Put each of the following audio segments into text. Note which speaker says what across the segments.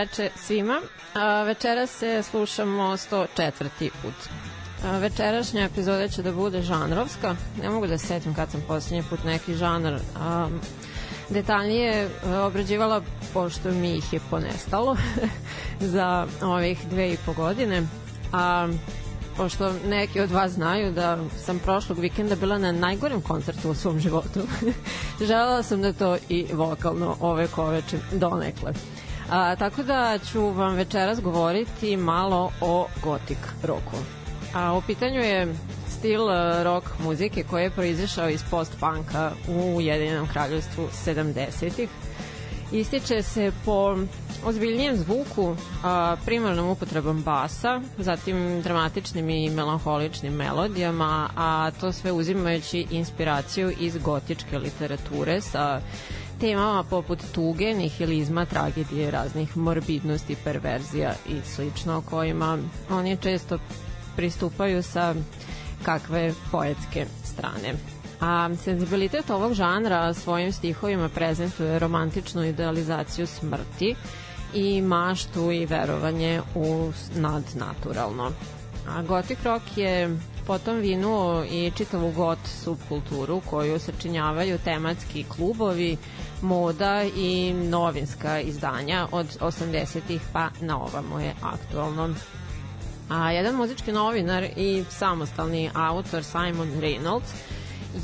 Speaker 1: veče svima. Večera se slušamo 104. put. Večerašnja epizoda će da bude žanrovska. Ne mogu da se setim kad sam posljednji put neki žanar a, detaljnije obrađivala, pošto mi ih je ponestalo za ovih dve i po godine. A pošto neki od vas znaju da sam prošlog vikenda bila na najgorem koncertu u svom životu. Želela sam da to i vokalno ove koveče donekle. A, tako da ću vam večeras govoriti malo o gotik roku. A u pitanju je stil e, rock muzike koji je proizašao iz post-punka u Ujedinjenom kraljevstvu 70-ih. Ističe se po ozbiljnijem zvuku, a, primarnom upotrebom basa, zatim dramatičnim i melanholičnim melodijama, a to sve uzimajući inspiraciju iz gotičke literature sa temama poput tuge, nihilizma, tragedije, raznih morbidnosti, perverzija i slično, kojima oni često pristupaju sa kakve poetske strane. A senzibilitet ovog žanra svojim stihovima prezentuje romantičnu idealizaciju smrti i maštu i verovanje u nadnaturalno. A gotik rock je potom vinuo i čitavu got subkulturu koju sačinjavaju tematski klubovi, moda i novinska izdanja od 80-ih pa na ovamo je aktualno. A jedan muzički novinar i samostalni autor Simon Reynolds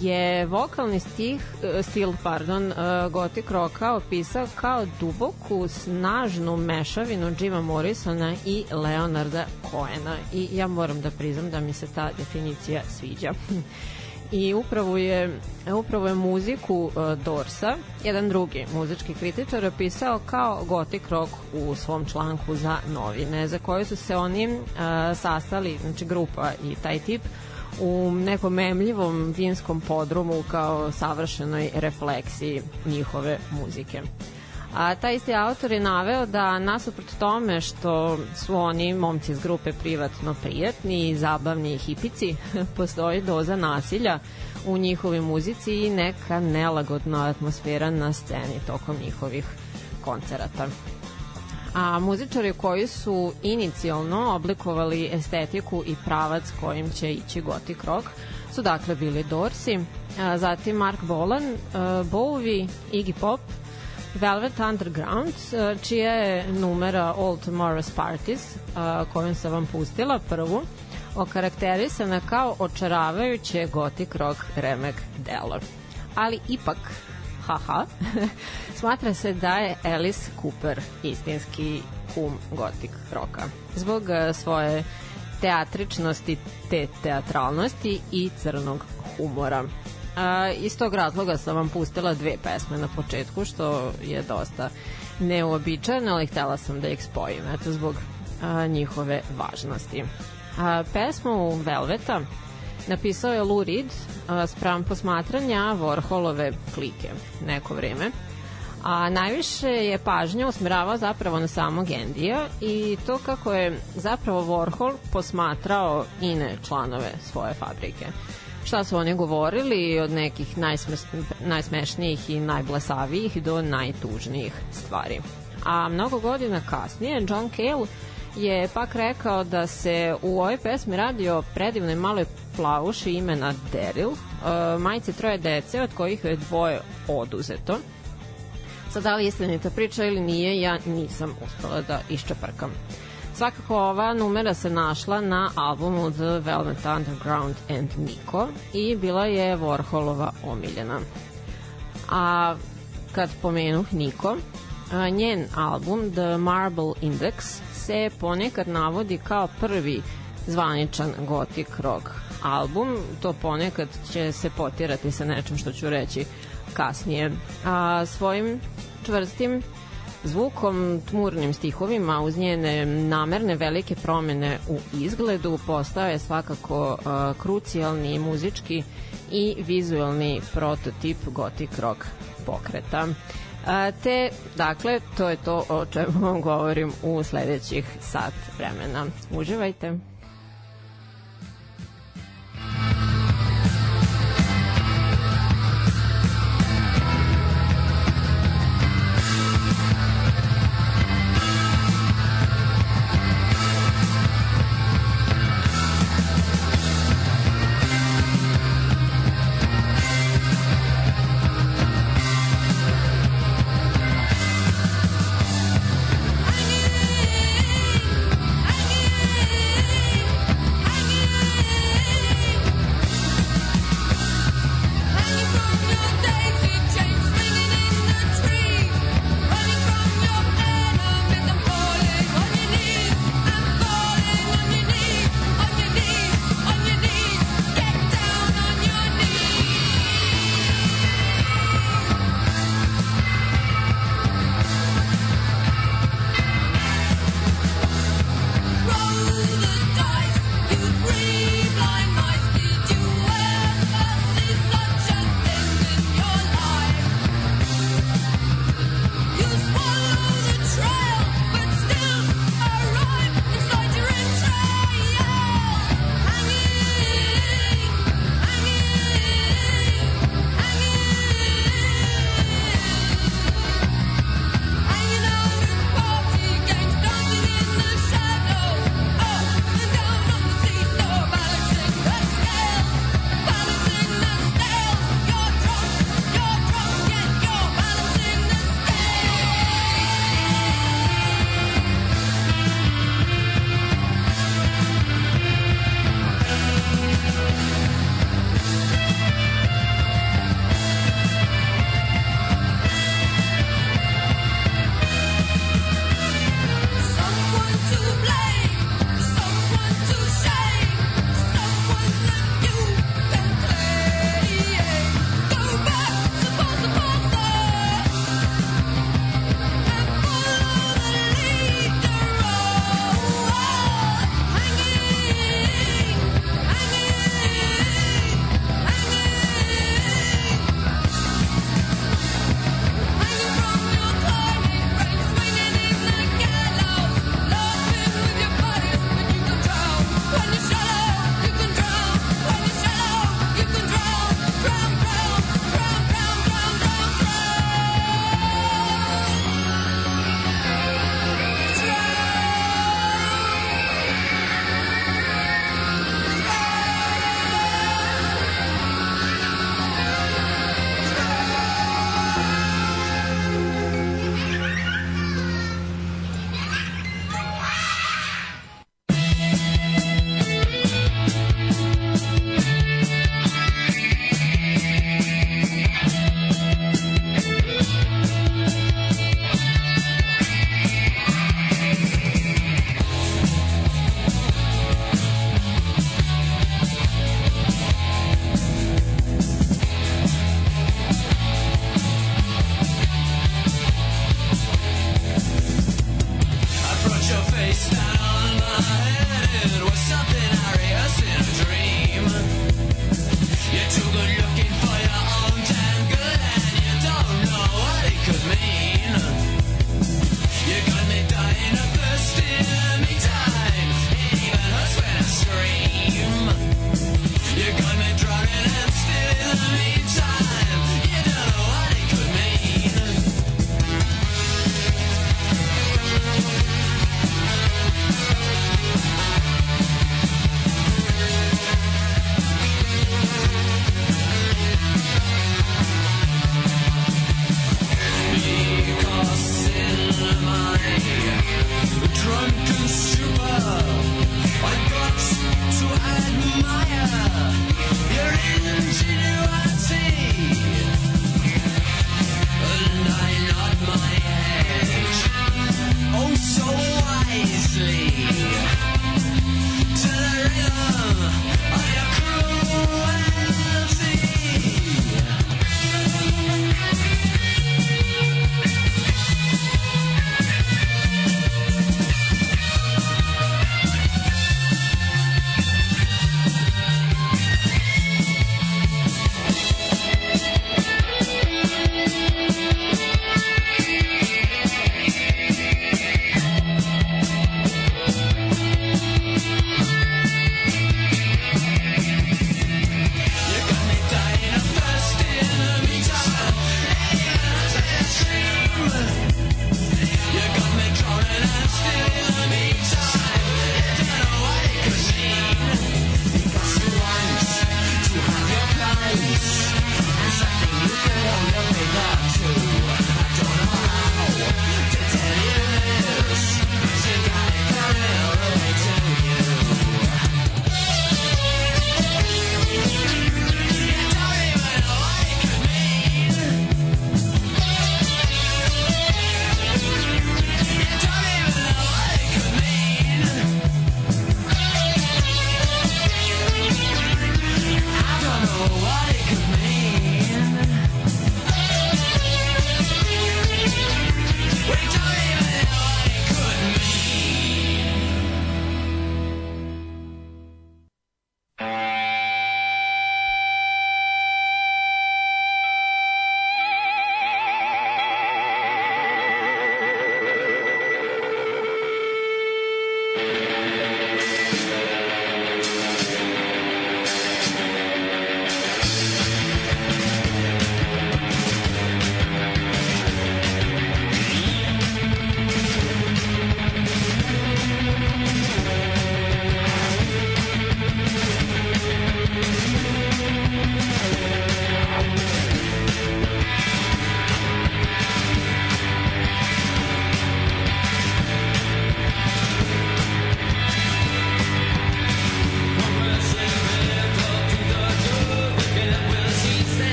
Speaker 1: je vokalni stih, e, stil pardon, e, gotik roka opisao kao duboku, snažnu mešavinu Jima Morrisona i Leonarda Coena i ja moram da priznam da mi se ta definicija sviđa. i upravo je, upravo je muziku uh, Dorsa, jedan drugi muzički kritičar, opisao kao gotik rock u svom članku za novine, za koje su se oni sastali, znači grupa i taj tip, u nekom memljivom vinskom podrumu kao savršenoj refleksiji njihove muzike. A taj isti autor je naveo da nasuprot tome što su oni momci iz grupe privatno prijatni i zabavni hipici, postoji doza nasilja u njihovoj muzici i neka nelagodna atmosfera na sceni tokom njihovih koncerata a muzičari koji su inicijalno oblikovali estetiku i pravac kojim će ići gotik rock su dakle bili Dorsi, zatim Mark Bolan, Bowie, Iggy Pop, Velvet Underground, čija je numera All Tomorrow's Parties, kojom sam vam pustila prvu, okarakterisana kao očaravajuće gotik rock remek delo. Ali ipak haha, smatra se da je Alice Cooper istinski kum gotik roka. Zbog e, svoje teatričnosti, te teatralnosti i crnog humora. A, iz tog razloga sam vam pustila dve pesme na početku, što je dosta neobičajno, ali htela sam da ih spojim, eto, zbog a, njihove važnosti. A, pesmu Velveta napisao je Lou Reed sprem posmatranja Warholove klike neko vreme a najviše je pažnja usmeravao zapravo na samog Endija i to kako je zapravo Warhol posmatrao ine članove svoje fabrike. Šta su oni govorili od nekih najsme, najsmešnijih i najblasavijih do najtužnijih stvari. A mnogo godina kasnije John Cale je pak rekao da se u ovoj pesmi radi o predivnoj maloj plavuši imena Daryl, uh, majice troje dece od kojih je dvoje oduzeto. Sad, da li je istinita priča ili nije, ja nisam uspela da iščeprkam. Svakako ova numera se našla na albumu The Velvet Underground and Nico i bila je Warholova omiljena. A kad pomenuh Niko, njen album The Marble Index se ponekad navodi kao prvi zvaničan gotik rock album, to ponekad će se potirati sa nečim što ću reći kasnije. A svojim čvrstim zvukom, tmurnim stihovima uz njene namerne velike promene u izgledu postao je svakako krucijalni muzički i vizualni prototip gotik rock pokreta. Te, dakle, to je to o čemu vam govorim u sledećih sat vremena. Uživajte!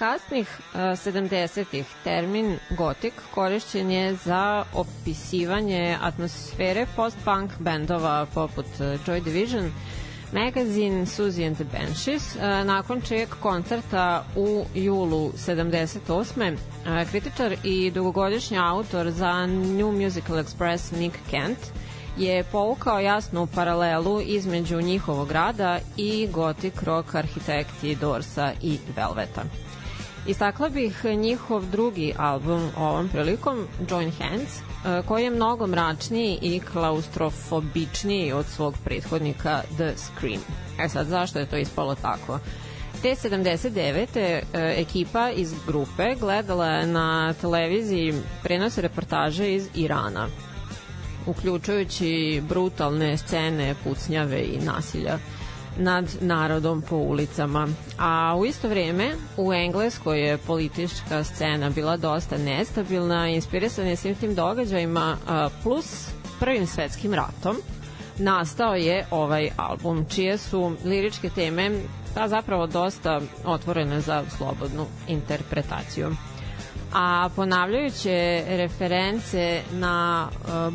Speaker 1: Kasnih uh, 70-ih termin gotik korišćen je za opisivanje atmosfere post-punk bendova poput uh, Joy Division, Magazine, Suzy and the Banshees, uh, nakon čijeg koncerta u julu 78. Uh, kritičar i dugogodišnji autor za New Musical Express Nick Kent je povukao jasnu paralelu između njihovog rada i gothic rock arhitekti Dorsa i Velveta. Istakla bih njihov drugi album ovom prilikom, Join Hands, e, koji je mnogo mračniji i klaustrofobičniji od svog prethodnika The Scream. E sad, zašto je to ispalo tako? Te 79. E, ekipa iz grupe gledala je na televiziji prenose reportaže iz Irana, uključujući brutalne scene pucnjave i nasilja nad narodom po ulicama. A u isto vreme u Engleskoj je politička scena bila dosta nestabilna, inspirisan je svim tim događajima plus prvim svetskim ratom nastao je ovaj album čije su liričke teme ta zapravo dosta otvorene za slobodnu interpretaciju. A ponavljajuće reference na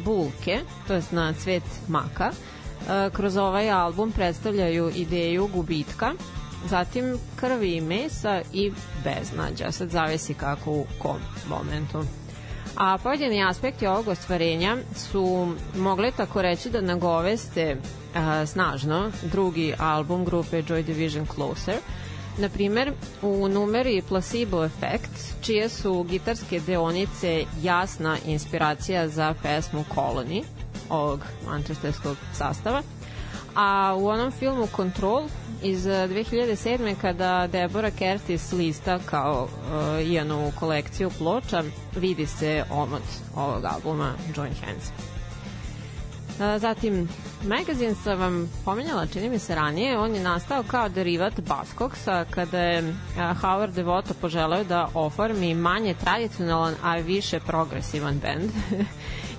Speaker 1: bulke, to jest na cvet maka, kroz ovaj album predstavljaju ideju gubitka, zatim krvi i mesa i beznađa. Sad zavisi kako u kom momentu. A pojedini aspekti ovog ostvarenja su mogli tako reći da nagoveste a, snažno drugi album grupe Joy Division Closer. Na primer, u numeri Placebo Effect, čije su gitarske deonice jasna inspiracija za pesmu Colony, ovog manchesterskog sastava. A u onom filmu Control iz 2007. kada Deborah Curtis lista kao uh, Ianovu kolekciju ploča, vidi se omot ovog albuma Join Hands. Zatim, magazin sam vam pominjala, čini mi se ranije, on je nastao kao derivat Buzzcocksa kada je Howard Devoto poželeo da oformi manje tradicionalan, a više progresivan band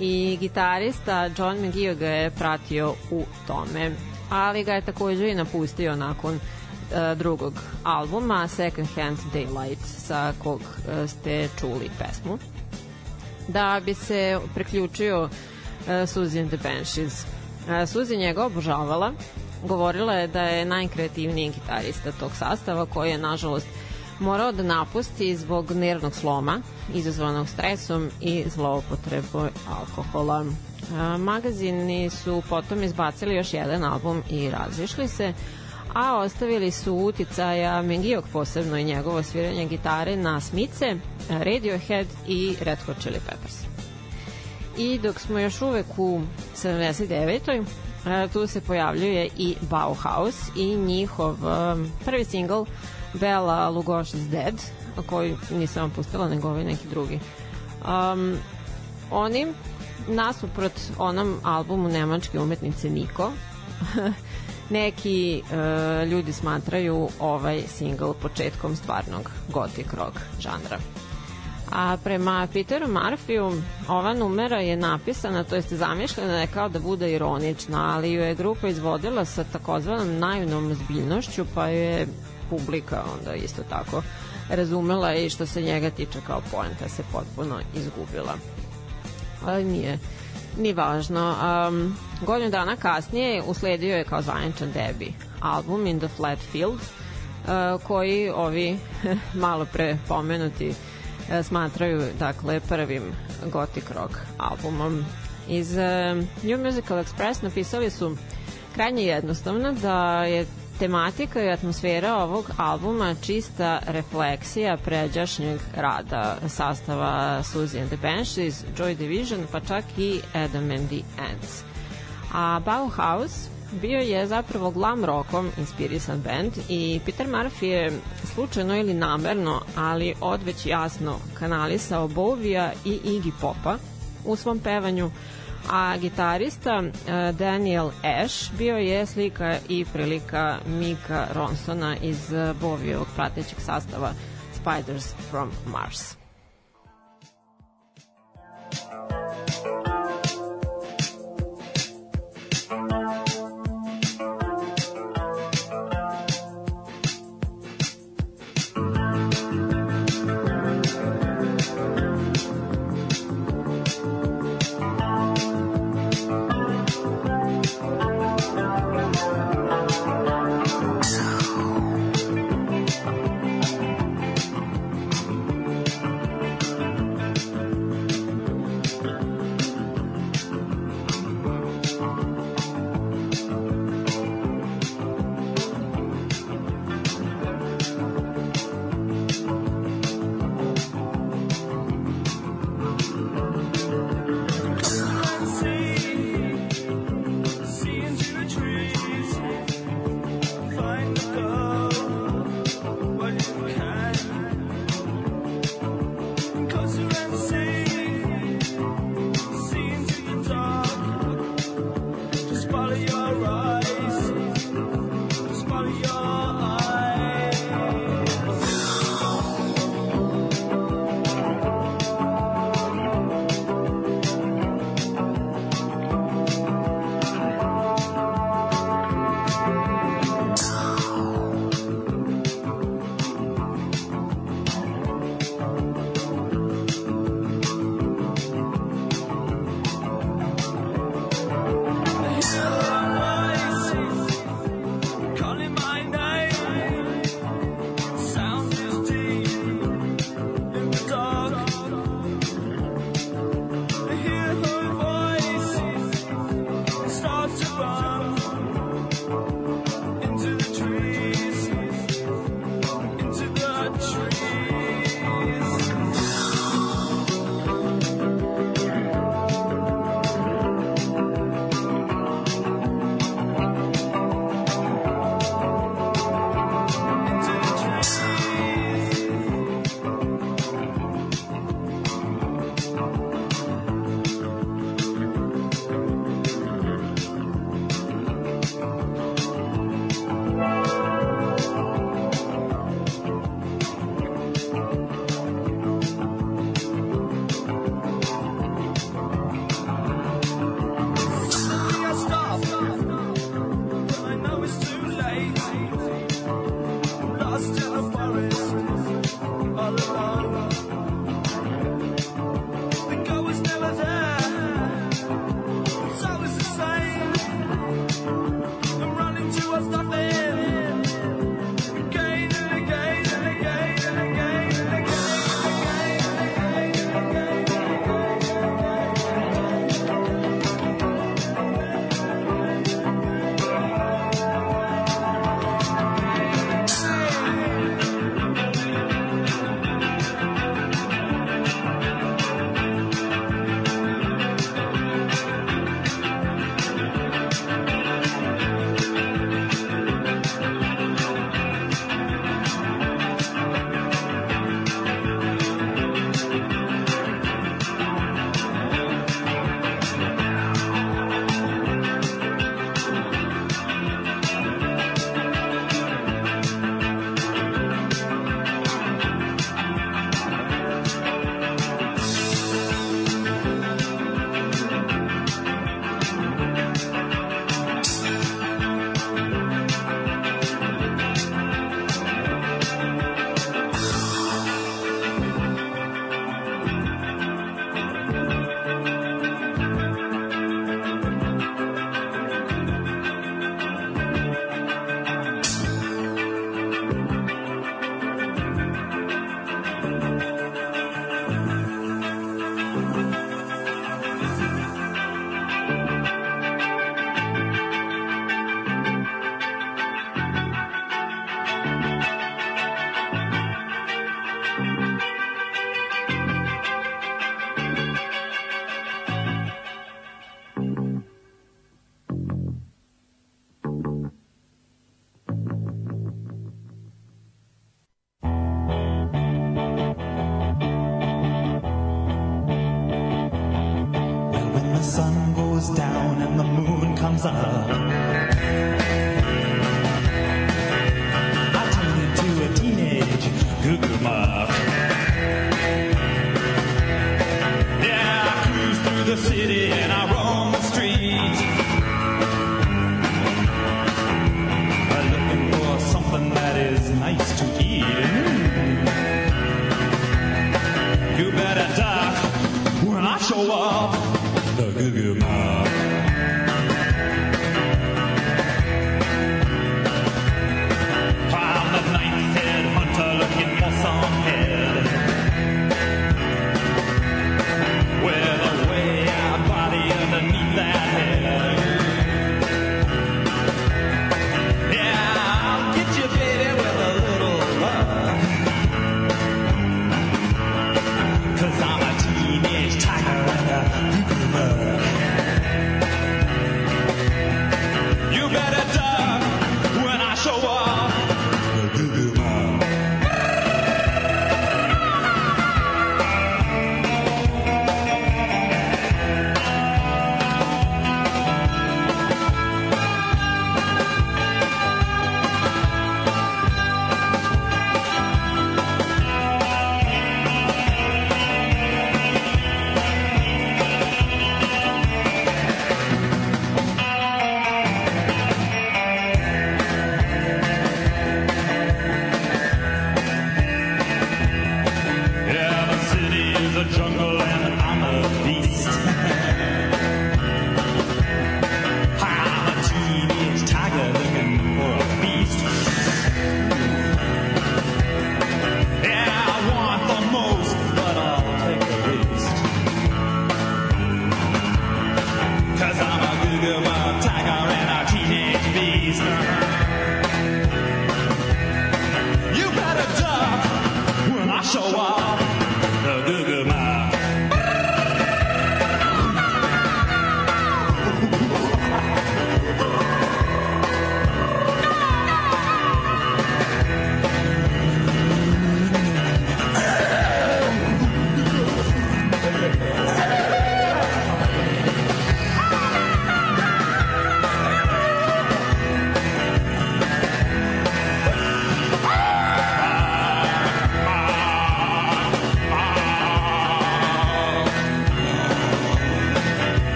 Speaker 1: i gitarista John McGee ga je pratio u tome. Ali ga je takođe i napustio nakon uh, drugog albuma Second Hand Daylight sa kog uh, ste čuli pesmu. Da bi se preključio uh, Suzy and the Banshees uh, Suzy njega obožavala govorila je da je najkreativniji gitarista tog sastava koji je nažalost morao da napusti zbog nervnog sloma izazvanog stresom i zloupotrebu alkohola. Magazini su potom izbacili još jedan album i razišli se, a ostavili su uticaja Mengijog posebno i njegovo sviranje gitare na Smice, Radiohead i Red Hot Chili Peppers. I dok smo još uvek u 79. E, tu se pojavljuje i Bauhaus i njihov prvi singl Bela Lugoš is Dead, koji nisam pustila, nego ovaj neki drugi. Um, oni nasuprot onom albumu nemačke umetnice Niko neki uh, ljudi smatraju ovaj single početkom stvarnog gothic rock žanra. A prema Peteru Marfiju ova numera je napisana, to jest zamišljena je kao da bude ironična, ali ju je grupa izvodila sa takozvanom naivnom zbiljnošću, pa je publika onda isto tako razumela i što se njega tiče kao poenta se potpuno izgubila. Ali nije ni važno. Um, godinu dana kasnije usledio je kao zvaničan debi album In the Flat Field, uh, koji ovi malo pre pomenuti uh, smatraju dakle prvim gothic rock albumom. Iz uh, New Musical Express napisali su krajnje jednostavno da je tematika i atmosfera ovog albuma čista refleksija pređašnjeg rada sastava Suzy and the Banshees, Joy Division, pa čak i Adam and the Ants. A Bauhaus bio je zapravo glam rockom inspirisan band i Peter Murphy je slučajno ili namerno, ali odveć jasno kanalisao Bovija i Iggy Popa u svom pevanju, a gitarista uh, Daniel Ash bio je slika i prilika Mika Ronsona iz Bovijevog pratećeg sastava Spiders from Mars.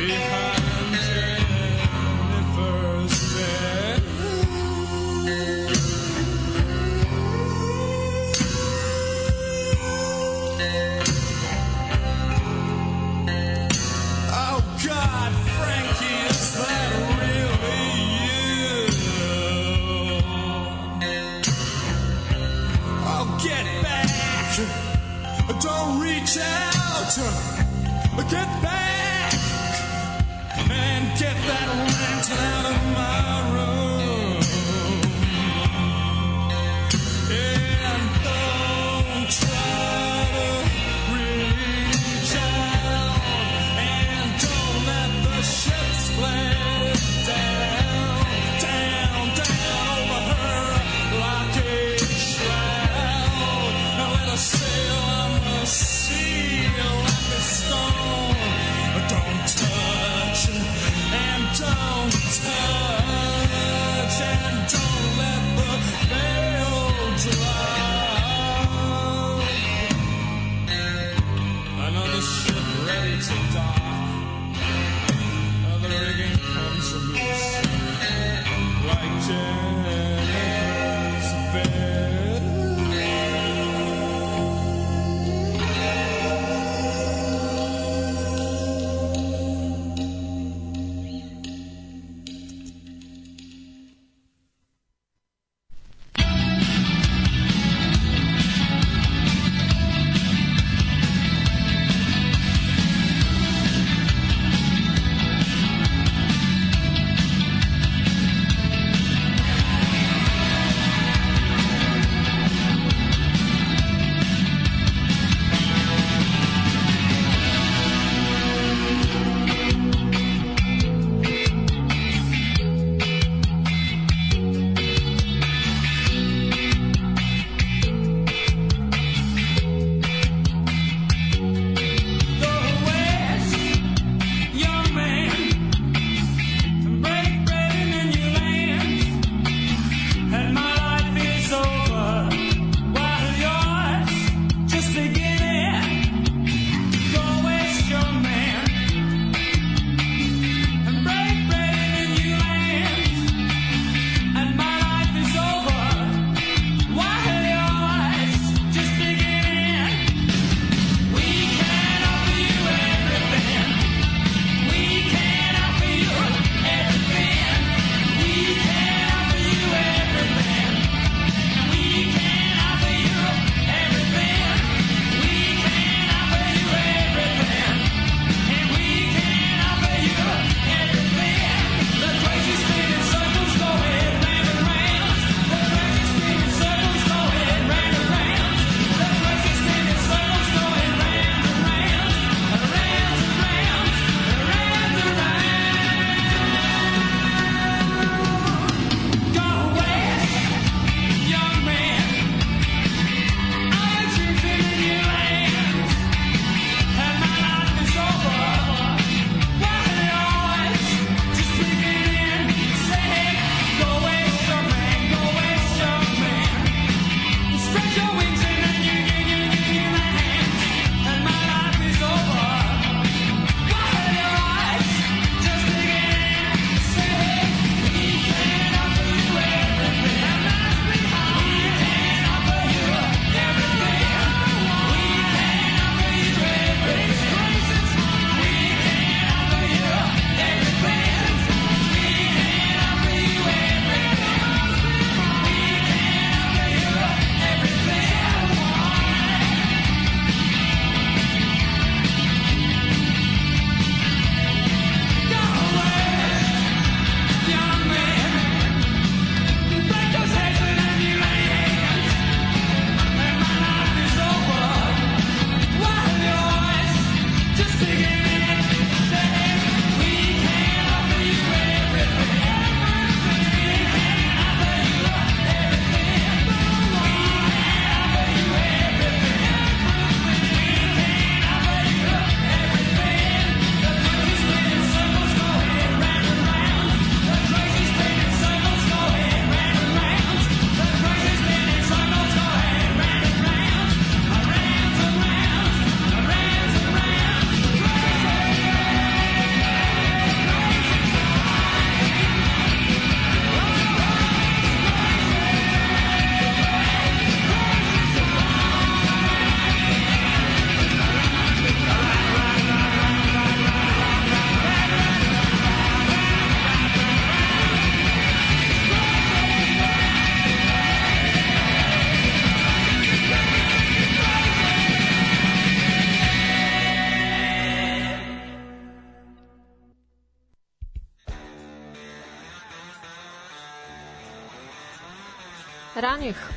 Speaker 2: Behind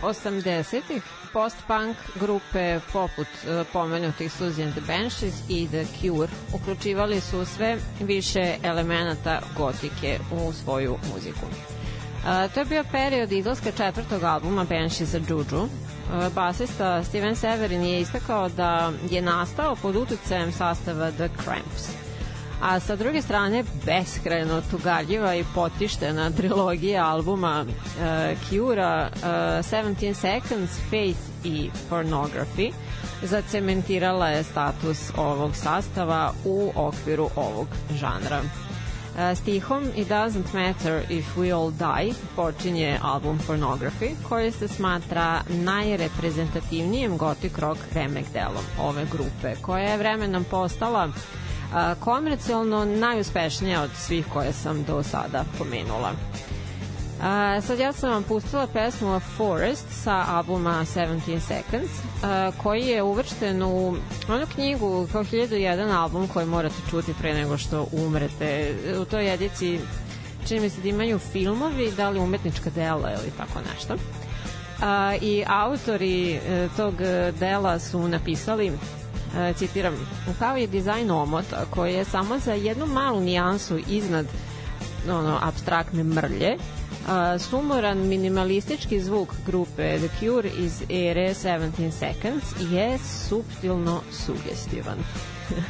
Speaker 1: 80-ih post-punk grupe poput uh, pomenutih Suzy and the Banshees i The Cure uključivali su sve više elemenata gotike u svoju muziku. Uh, to je bio period izlaska četvrtog albuma Banshees Juju. Uh, basista Steven Severin je istakao da je nastao pod uticajem sastava The Cramps a sa druge strane beskrajno tugaljiva i potištena trilogija albuma uh, Cure-a uh, 17 Seconds, Faith i Pornography zacementirala je status ovog sastava u okviru ovog žanra. Uh, stihom It doesn't matter if we all die počinje album Pornography koji se smatra najreprezentativnijim gothic rock remek delom ove grupe koja je vremenom postala uh, komercijalno najuspešnija od svih koje sam do sada pomenula. A, sad ja sam vam pustila pesmu Forest sa albuma 17 Seconds, a, koji je uvršten u onu knjigu kao 1001 album koji morate čuti pre nego što umrete. U toj edici čini mi se da imaju filmovi, da li umetnička dela ili tako nešto. A, I autori e, tog dela su napisali citiram, kao je dizajn omota koji je samo za jednu malu nijansu iznad ono, abstraktne mrlje, a, sumoran minimalistički zvuk grupe The Cure iz ere 17 Seconds je subtilno sugestivan.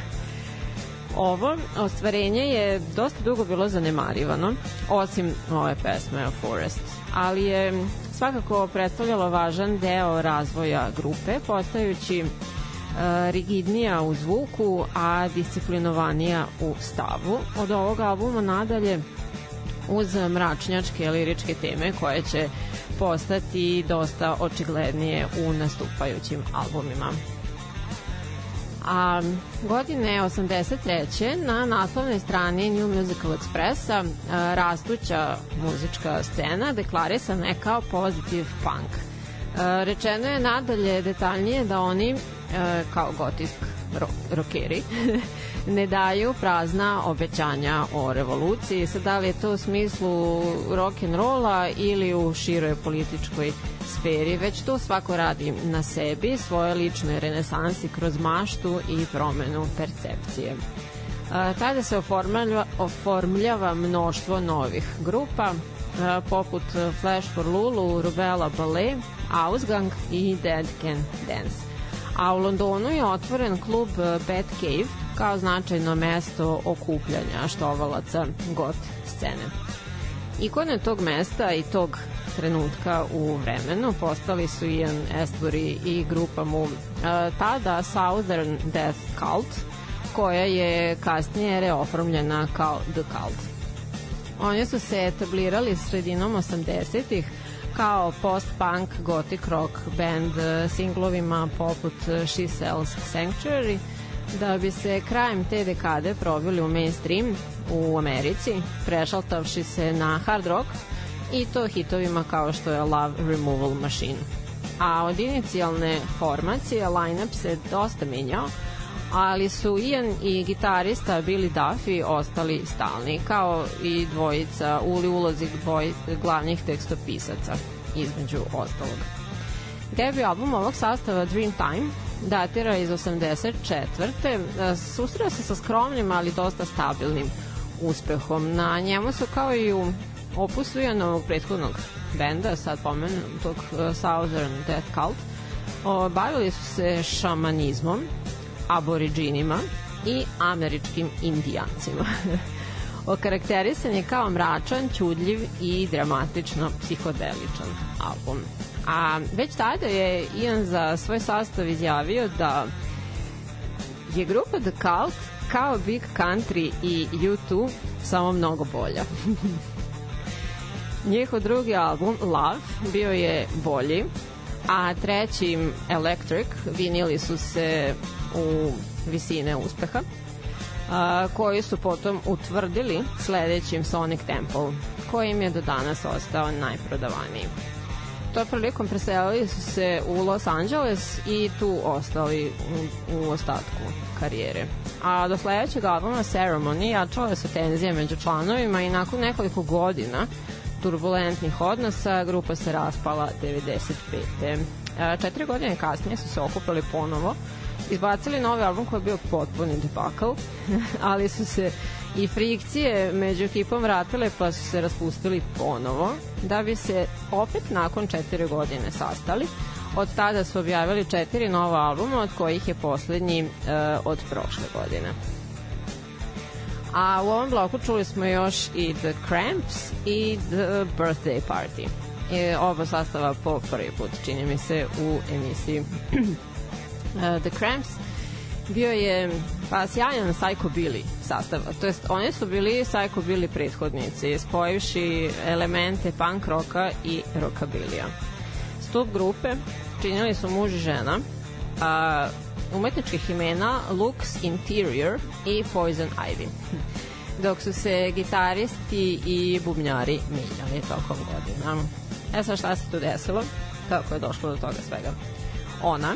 Speaker 1: Ovo ostvarenje je dosta dugo bilo zanemarivano, osim ove pesme Forest, ali je svakako predstavljalo važan deo razvoja grupe, postajući rigidnija u zvuku, a disciplinovanija u stavu. Od ovog albuma nadalje uz mračnjačke liričke teme koje će postati dosta očiglednije u nastupajućim albumima. A godine 83. na naslovnoj strani New Musical Expressa rastuća muzička scena deklarisana je kao positive punk. Rečeno je nadalje detaljnije da oni kao gotisk rokeri ne daju prazna obećanja o revoluciji. Sad da li je to u smislu rock and rolla ili u široj političkoj sferi, već to svako radi na sebi, svoje lične renesansi kroz maštu i promenu percepcije. E, tada se oformljava, oformljava mnoštvo novih grupa, e, poput Flash for Lulu, Rubella Ballet, Ausgang i Dead Can Dance a u Londonu je otvoren klub eh, Bat Cave kao značajno mesto okupljanja štovalaca got scene. Ikone tog mesta i tog trenutka u vremenu postali su Ian Astbury i grupa mu eh, tada Southern Death Cult koja je kasnije reoformljena kao The Cult. Oni su se etablirali sredinom 80-ih kao post-punk gothic rock band e, singlovima poput She Sells Sanctuary da bi se krajem te dekade probili u mainstream u Americi, prešaltavši se na hard rock i to hitovima kao što je Love Removal Machine. A od inicijalne formacije line-up se dosta menjao, ali su Ian i gitarista Billy Duffy ostali stalni, kao i dvojica uli ulozi dvoj, glavnih tekstopisaca, između ostalog. Debi album ovog sastava Dreamtime datira iz 84. Susreo se sa skromnim, ali dosta stabilnim uspehom. Na njemu su kao i u opusu Ianovog prethodnog benda, sad pomenutog uh, Southern Death Cult, bavili su se šamanizmom, aboriđinima i američkim indijancima. Okarakterisan je kao mračan, čudljiv i dramatično psihodeličan album. A već tada je Ian za svoj sastav izjavio da je grupa The Cult kao Big Country i U2 samo mnogo bolja. Njihov drugi album, Love, bio je bolji, a treći Electric vinili su se u visine uspeha a, koji su potom utvrdili sledećim Sonic Temple koji im je do danas ostao najprodavaniji. To prilikom preselili su se u Los Angeles i tu ostali u, u ostatku karijere. A do sledećeg albuma Ceremony jačale su tenzije među članovima i nakon nekoliko godina turbulentnih odnosa grupa se raspala 95. E, četiri godine kasnije su se okupili ponovo, izbacili novi album koji je bio potpuni debakl, ali su se i frikcije među ekipom vratile pa su se raspustili ponovo, da bi se opet nakon četiri godine sastali. Od tada su objavili četiri nova albuma, od kojih je poslednji uh, od prošle godine. A u ovom bloku čuli smo još i The Cramps i The Birthday Party. I oba sastava po prvi put, čini mi se, u emisiji uh, The Cramps bio je pa sjajan psychobilly sastav. To jest, oni su bili psychobilly prethodnici, spojivši elemente punk roka i rockabilija. Stup grupe činili su muž i žena, a umetničkih imena Lux Interior i Poison Ivy dok su se gitaristi i bubnjari miljali tokom godina. E sad šta se tu desilo? Kako je došlo do toga svega? Ona,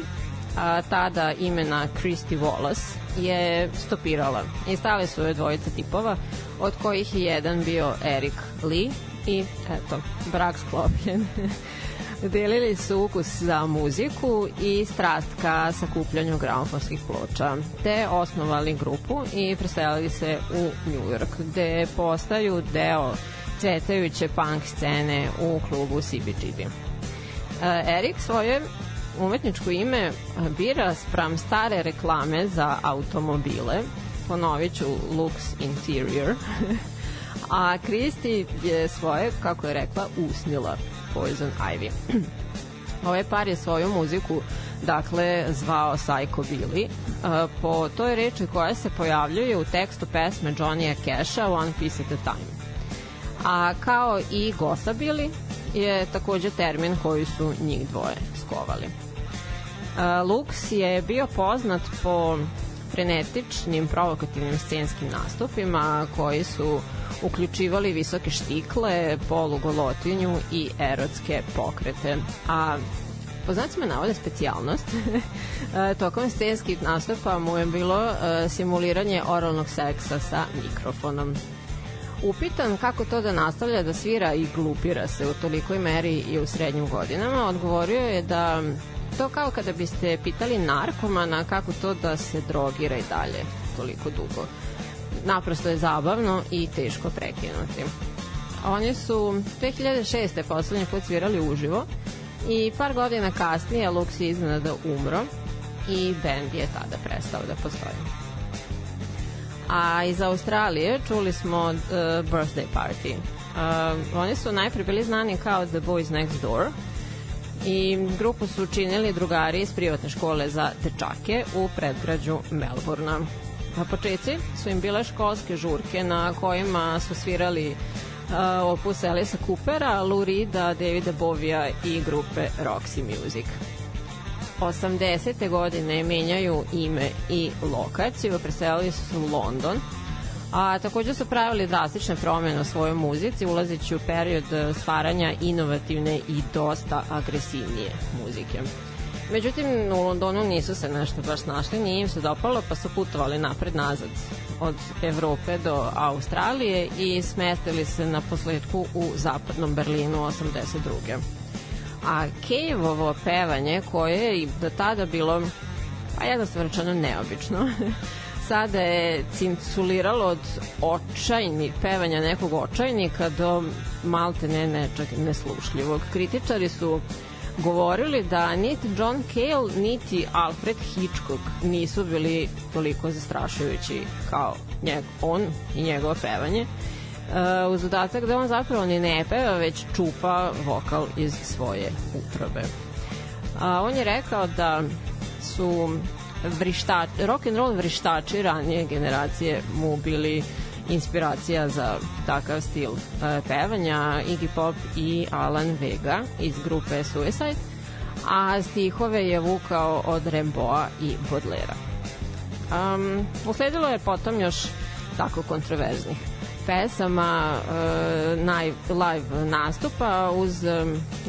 Speaker 1: a, tada imena Christy Wallace, je stopirala i stale su joj dvojica tipova, od kojih je jedan bio Eric Lee i eto, brak sklopljen. Delili su ukus za muziku i strast ka sakupljanju gramofonskih ploča, te osnovali grupu i preselili se u New York, gde postaju deo cvetajuće punk scene u klubu CBGB. Erik svoje umetničko ime bira spram stare reklame za automobile, ponovit ću Lux Interior, a Kristi je svoje, kako je rekla, usnila Poison Ivy. ovaj par je svoju muziku dakle zvao Psycho Billy po toj reči koja se pojavljuje u tekstu pesme Johnny Casha One Piece at a Time. A kao i Gosa Billy je takođe termin koji su njih dvoje skovali. Lux je bio poznat po frenetičnim provokativnim scenskim nastupima koji su uključivali visoke štikle, polugolotinju i erotske pokrete. A po znacima navode specijalnost tokom scenskih nastupa mu je bilo simuliranje oralnog seksa sa mikrofonom. Upitan kako to da nastavlja da svira i glupira se u tolikoj meri i u srednjim godinama, odgovorio je da to kao kada biste pitali narkomana kako to da se drogira i dalje toliko dugo. Naprosto je zabavno i teško prekinuti. Oni su 2006. poslednji put svirali uživo i par godina kasnije Lux je iznenada umro i band je tada prestao da postoji. A iz Australije čuli smo uh, Birthday Party. Uh, oni su najpre bili znani kao The Boys Next Door, i grupu su činili drugari iz privatne škole za dečake u predgrađu Melbourna. Na početci su im bile školske žurke na kojima su svirali uh, opus Elisa Coopera, Lou Reeda, Davida Bovija i grupe Roxy Music. 80. godine menjaju ime i lokaciju, preselili su u London, a takođe su pravili drastične promene u svojoj muzici, ulazeći u period stvaranja inovativne i dosta agresivnije muzike. Međutim, u Londonu nisu se nešto baš našli, nije im se dopalo, pa su putovali napred-nazad od Evrope do Australije i smestili se na posledku u zapadnom Berlinu 82. A Kejevovo pevanje, koje je do tada bilo, pa jednostavno rečeno neobično, sada je cinculiralo od očajni, pevanja nekog očajnika do malte ne nečeg neslušljivog. Kritičari su govorili da niti John Cale, niti Alfred Hitchcock nisu bili toliko zastrašujući kao njeg, on i njegovo pevanje. Uh, uz dodatak da on zapravo ni ne peva, već čupa vokal iz svoje utrobe. Uh, on je rekao da su vrištač, rock and roll vrištači ranije generacije mu bili inspiracija za takav stil uh, pevanja Iggy Pop i Alan Vega iz grupe Suicide a stihove je vukao od Remboa i Bodlera. Um, usledilo je potom još tako kontroverznih pesama uh, naj, live nastupa uz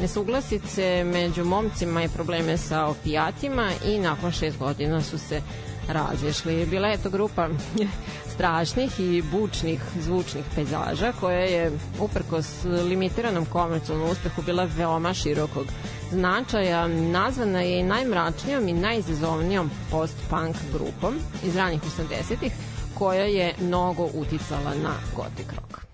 Speaker 1: nesuglasice među momcima i probleme sa opijatima i nakon šest godina su se
Speaker 3: razišli. Bila je to grupa strašnih i bučnih zvučnih pejzaža koja je uprkos limitiranom komercijalnom uspehu bila veoma širokog značaja. Nazvana je najmračnijom i najizazovnijom post-punk grupom iz ranih 80-ih koja je mnogo uticala na gotik rock.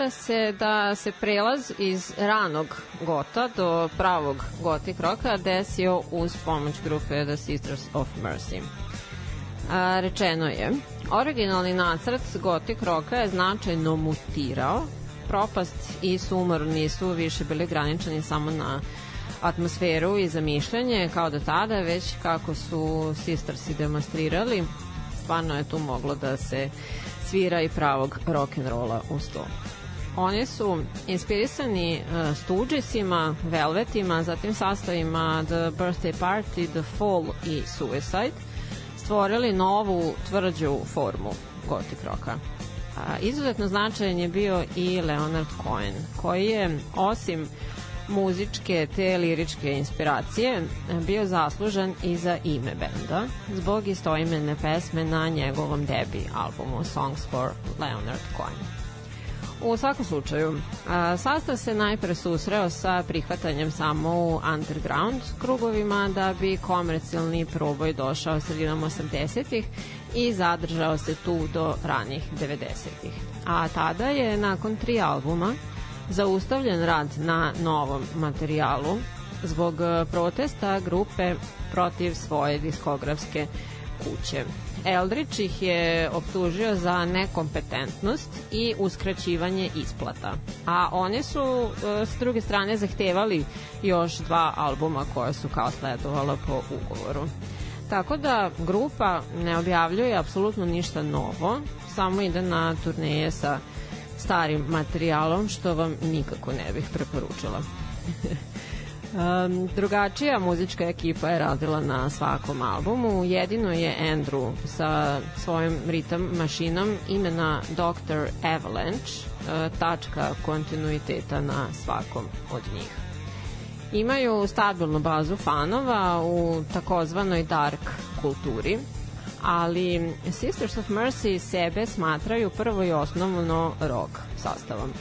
Speaker 1: Smatra se da se prelaz iz ranog gota do pravog gotik roka desio uz pomoć grupe The Sisters of Mercy. A, rečeno je, originalni nacrt gotik roka je značajno mutirao, propast i sumor nisu više bili graničani samo na atmosferu i zamišljanje kao do tada, već kako su Sistersi demonstrirali, stvarno je tu moglo da se svira i pravog rock'n'rolla uz to. Oni su inspirisani uh, Stoogesima, Velvetima, zatim sastavima The Birthday Party, The Fall i Suicide, stvorili novu tvrđu formu gotik roka. A, izuzetno značajan je bio i Leonard Cohen, koji je osim muzičke te liričke inspiracije bio zaslužan i za ime benda zbog istoimene pesme na njegovom debi albumu Songs for Leonard Cohen. U svakom slučaju, sastav se najpre susreo sa prihvatanjem samo u underground krugovima da bi komercijalni proboj došao sredinom 80-ih i zadržao se tu do ranih 90-ih. A tada je nakon tri albuma zaustavljen rad na novom materijalu zbog protesta grupe protiv svoje diskografske kuće. Eldridge ih je optužio za nekompetentnost i uskraćivanje isplata. A one su e, s druge strane zahtevali još dva albuma koja su kao sledovala po ugovoru. Tako da grupa ne objavljuje apsolutno ništa novo, samo ide na turneje sa starim materijalom, što vam nikako ne bih preporučila. Um, drugačija muzička ekipa je radila na svakom albumu. Jedino je Andrew sa svojim ritam mašinom imena Dr. Avalanche, uh, tačka kontinuiteta na svakom od njih. Imaju stabilnu bazu fanova u takozvanoj dark kulturi, ali Sisters of Mercy sebe smatraju prvo i osnovno rock sastavom.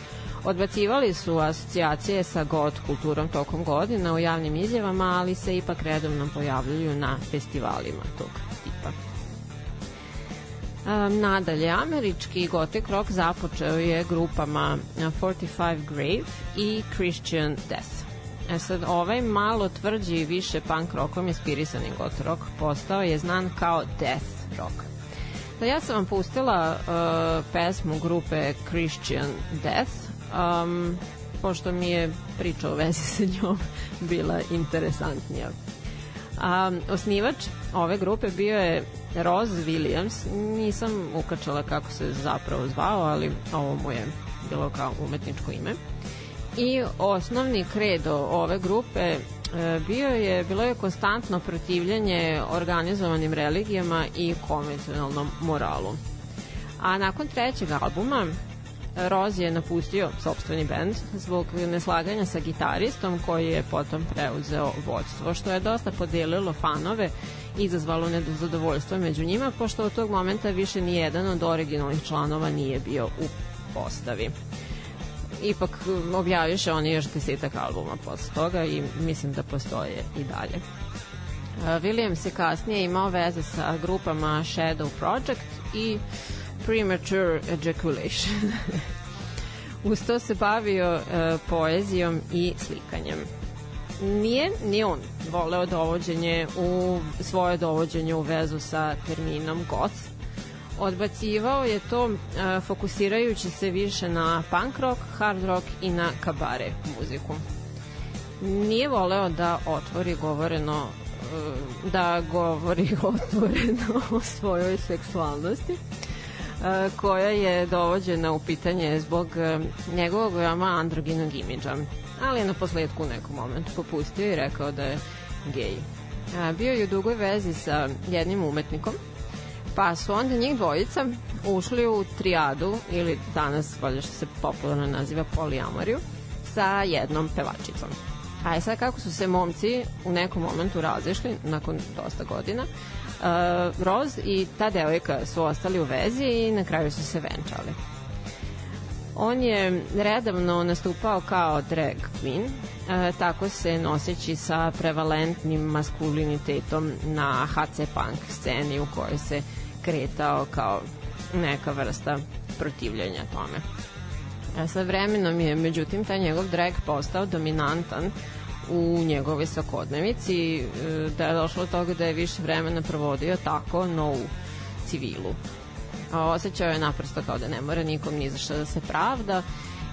Speaker 1: Odbacivali su asocijacije sa god kulturom tokom godina u javnim izjavama, ali se ipak redovno pojavljuju na festivalima tog tipa. Um, nadalje, američki gotik rock započeo je grupama 45 Grave i Christian Death. E sad, ovaj malo tvrđi i više punk rockom inspirisani goth rock postao je znan kao death rock. Da ja sam vam pustila uh, pesmu grupe Christian Death, um, pošto mi je priča o vezi sa njom bila interesantnija. Um, osnivač ove grupe bio je Roz Williams, nisam ukačala kako se zapravo zvao, ali ovo mu je bilo kao umetničko ime. I osnovni kredo ove grupe e, bio je, bilo je konstantno protivljenje organizovanim religijama i konvencionalnom moralu. A nakon trećeg albuma Roz je napustio sobstveni bend zbog neslaganja sa gitaristom koji je potom preuzeo vodstvo, što je dosta podelilo fanove i izazvalo nezadovoljstvo među njima, pošto od tog momenta više ni jedan od originalnih članova nije bio u postavi. Ipak objaviše oni još desetak albuma posle toga i mislim da postoje i dalje. Williams je kasnije imao veze sa grupama Shadow Project i Premature Ejaculation. Uz to se bavio uh, poezijom i slikanjem. nije ni on voleo dovođenje u svoje dovođenje u vezu sa terminom goth. Odbacivao je to a, fokusirajući se više na punk rock, hard rock i na kabare muziku. Nije voleo da otvori govoreno e, da govori otvoreno o svojoj seksualnosti koja je dovođena u pitanje zbog e, njegovog veoma androginog imidža ali je na posledku u nekom momentu popustio i rekao da je gej. A, bio je u dugoj vezi sa jednim umetnikom, pa su onda njih dvojica ušli u trijadu, ili danas, valjda što se popularno naziva polijamoriju, sa jednom pevačicom. A je sad kako su se momci u nekom momentu razišli, nakon dosta godina, uh, Roz i ta devojka su ostali u vezi i na kraju su se venčali. On je redavno nastupao kao drag queen, e, tako se noseći sa prevalentnim maskulinitetom na HC punk sceni u kojoj se kretao kao neka vrsta protivljenja tome. Sa vremenom je, međutim, taj njegov drag postao dominantan u njegove svakodnevici, e, da je došlo do toga da je više vremena provodio tako, no u civilu a osjećao je naprosto kao da ne mora nikom ni za što da se pravda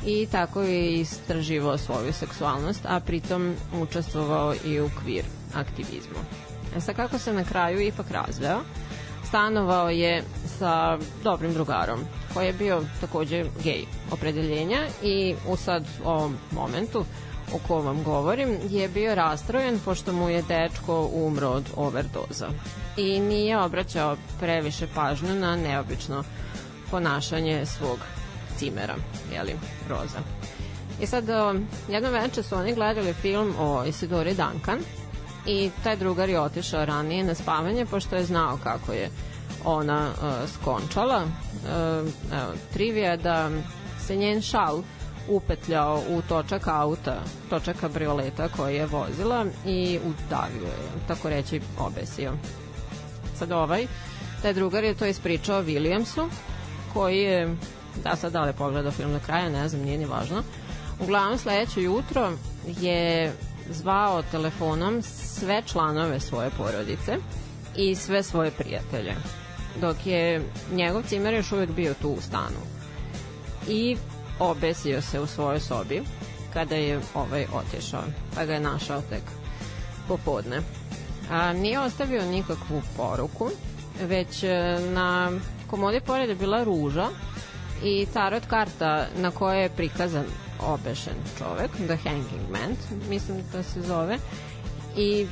Speaker 1: i tako je istraživao svoju seksualnost, a pritom učestvovao i u kvir aktivizmu. E sad kako se na kraju ipak razveo, stanovao je sa dobrim drugarom koji je bio takođe gej opredeljenja i u sad ovom momentu o kom vam govorim je bio rastrojen pošto mu je dečko umro od overdoza i nije obraćao previše pažnju na neobično ponašanje svog cimera, jeli, Roza. I sad, jedno večer su oni gledali film o Isidori Duncan i taj drugar je otišao ranije na spavanje pošto je znao kako je ona uh, skončala. Uh, evo, trivija da se njen šal upetljao u točak auta, točak kabrioleta koji je vozila i udavio je, tako reći obesio. Sad ovaj, taj drugar je to ispričao Williamsu, koji je, da sad da li je pogledao film do kraja, ne znam, nije ni važno. Uglavnom sledeće jutro je zvao telefonom sve članove svoje porodice i sve svoje prijatelje dok je njegov cimer još uvek bio tu u stanu i obesio se u svojoj sobi kada je ovaj otišao pa ga je našao tek popodne a, nije ostavio nikakvu poruku već e, na komodi pored je bila ruža i tarot karta na kojoj je prikazan obešen čovek, The Hanging Man, mislim da se zove, i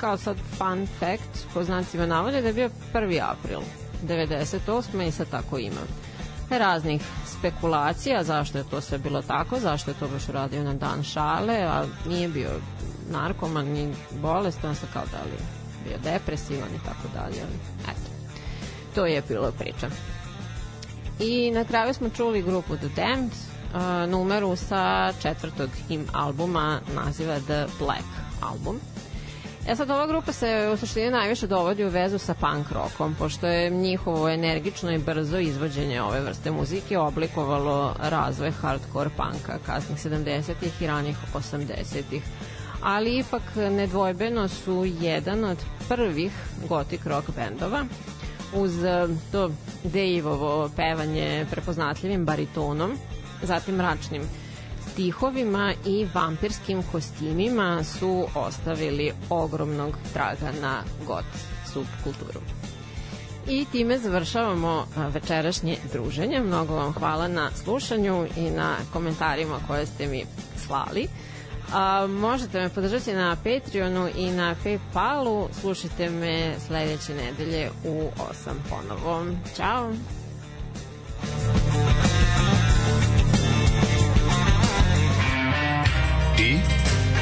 Speaker 1: kao sad fun fact, po znacima navode da je bio 1. april 98. i sad tako ima raznih spekulacija zašto je to sve bilo tako, zašto je to baš uradio na dan šale, a nije bio narkoman ni bolestan, sa kao da li bio depresivan i tako dalje. Eto, to je bilo priča. I na kraju smo čuli grupu The Damned, uh, numeru sa četvrtog im albuma naziva The Black Album. E sad, ova grupa se u suštini najviše dovodi u vezu sa punk rockom, pošto je njihovo energično i brzo izvođenje ove vrste muzike oblikovalo razvoj hardcore punka kasnih 70-ih i ranih 80-ih ali ipak nedvojbeno su jedan od prvih gotik rock bendova uz e, to Dejvovo pevanje prepoznatljivim baritonom, zatim mračnim stihovima i vampirskim kostimima su ostavili ogromnog traga na got subkulturu. I time završavamo večerašnje druženje. Mnogo vam hvala na slušanju i na komentarima koje ste mi slali. A, možete me podržati na Patreonu i na Paypalu. Slušajte me sledeće nedelje u 8 ponovo. Ćao!